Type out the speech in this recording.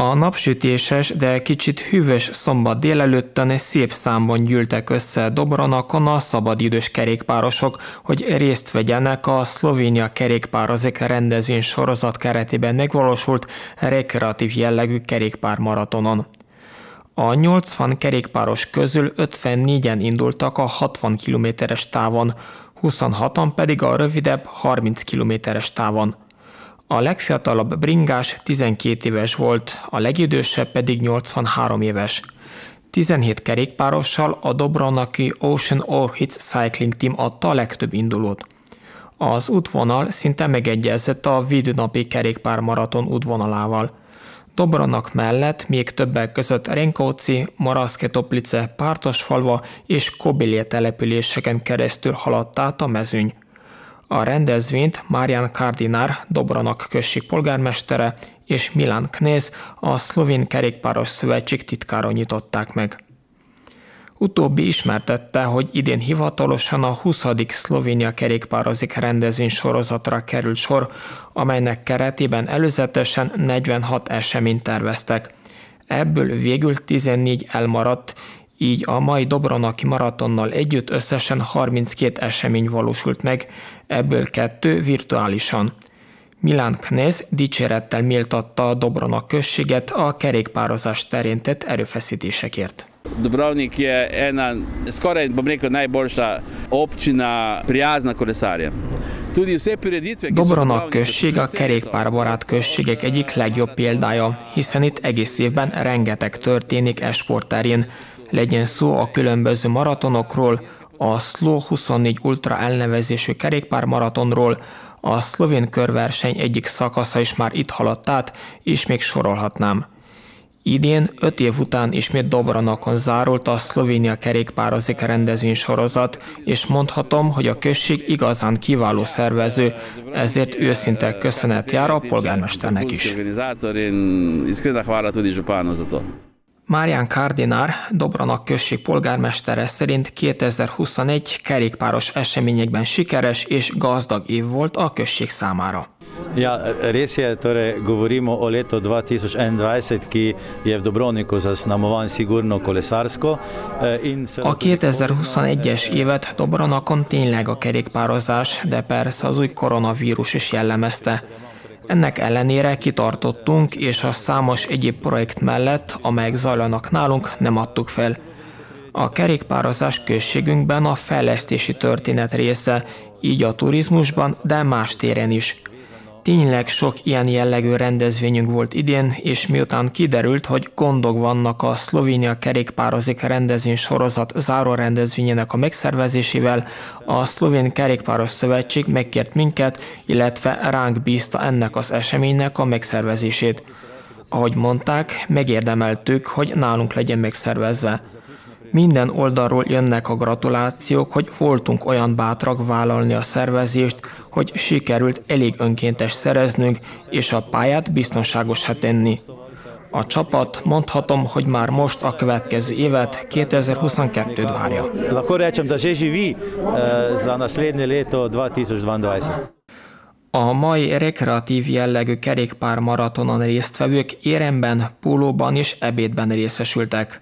A napsütéses, de kicsit hűvös szombat délelőttön szép számban gyűltek össze Dobronakon a szabadidős kerékpárosok, hogy részt vegyenek a Szlovénia kerékpározik rendezvény sorozat keretében megvalósult rekreatív jellegű kerékpármaratonon. A 80 kerékpáros közül 54-en indultak a 60 kilométeres távon, 26-an pedig a rövidebb 30 kilométeres távon. A legfiatalabb bringás 12 éves volt, a legidősebb pedig 83 éves. 17 kerékpárossal a Dobronaki Ocean Orchids Cycling Team adta a legtöbb indulót. Az útvonal szinte megegyezett a Vidnapi kerékpármaraton útvonalával. Dobronak mellett még többek között Renkóci, Maraszke Toplice, Pártosfalva és Kobilje településeken keresztül haladt át a mezőny. A rendezvényt Marian Kardinár, Dobranak község polgármestere és Milan Knéz, a Szlovén Kerékpáros Szövetség titkára nyitották meg. Utóbbi ismertette, hogy idén hivatalosan a 20. Szlovénia kerékpározik rendezvény sorozatra került sor, amelynek keretében előzetesen 46 eseményt terveztek. Ebből végül 14 elmaradt, így a mai Dobronaki maratonnal együtt összesen 32 esemény valósult meg, ebből kettő virtuálisan. Milán Knez dicsérettel méltatta a Dobronak községet a kerékpározás terén tett erőfeszítésekért. Dobrovnik je ena, skoraj bom rekel, najboljša občina prijazna kolesarjem. Dobronak község a kerékpárbarát községek egyik legjobb példája, hiszen itt egész évben rengeteg történik esportterén, legyen szó a különböző maratonokról, a Slow 24 Ultra elnevezésű kerékpármaratonról, a szlovén körverseny egyik szakasza is már itt haladt át, és még sorolhatnám. Idén, öt év után ismét Dobranakon zárult a Szlovénia kerékpározik rendezvény sorozat, és mondhatom, hogy a község igazán kiváló szervező, ezért őszinte köszönet jár a polgármesternek is. Márián Kardinár, Dobranak község polgármestere szerint 2021 kerékpáros eseményekben sikeres és gazdag év volt a község számára. Ja, res je, torej govorimo o letu 2021, ki je v Dobrovniku zaznamovan sigurno kolesarsko. Eh, a 2021-es évet Dobronakon tényleg a kerékpározás, de persze az új koronavírus is jellemezte. Ennek ellenére kitartottunk, és a számos egyéb projekt mellett, amelyek zajlanak nálunk, nem adtuk fel. A kerékpározás községünkben a fejlesztési történet része, így a turizmusban, de más téren is. Tényleg sok ilyen jellegű rendezvényünk volt idén, és miután kiderült, hogy gondok vannak a Szlovénia kerékpározik rendezvény sorozat záró rendezvényének a megszervezésével, a Szlovén Kerékpáros Szövetség megkért minket, illetve ránk bízta ennek az eseménynek a megszervezését. Ahogy mondták, megérdemeltük, hogy nálunk legyen megszervezve. Minden oldalról jönnek a gratulációk, hogy voltunk olyan bátrak vállalni a szervezést, hogy sikerült elég önkéntes szereznünk, és a pályát biztonságosá tenni. A csapat mondhatom, hogy már most a következő évet, 2022-t várja. A mai rekreatív jellegű kerékpár maratonon résztvevők éremben, pólóban és ebédben részesültek.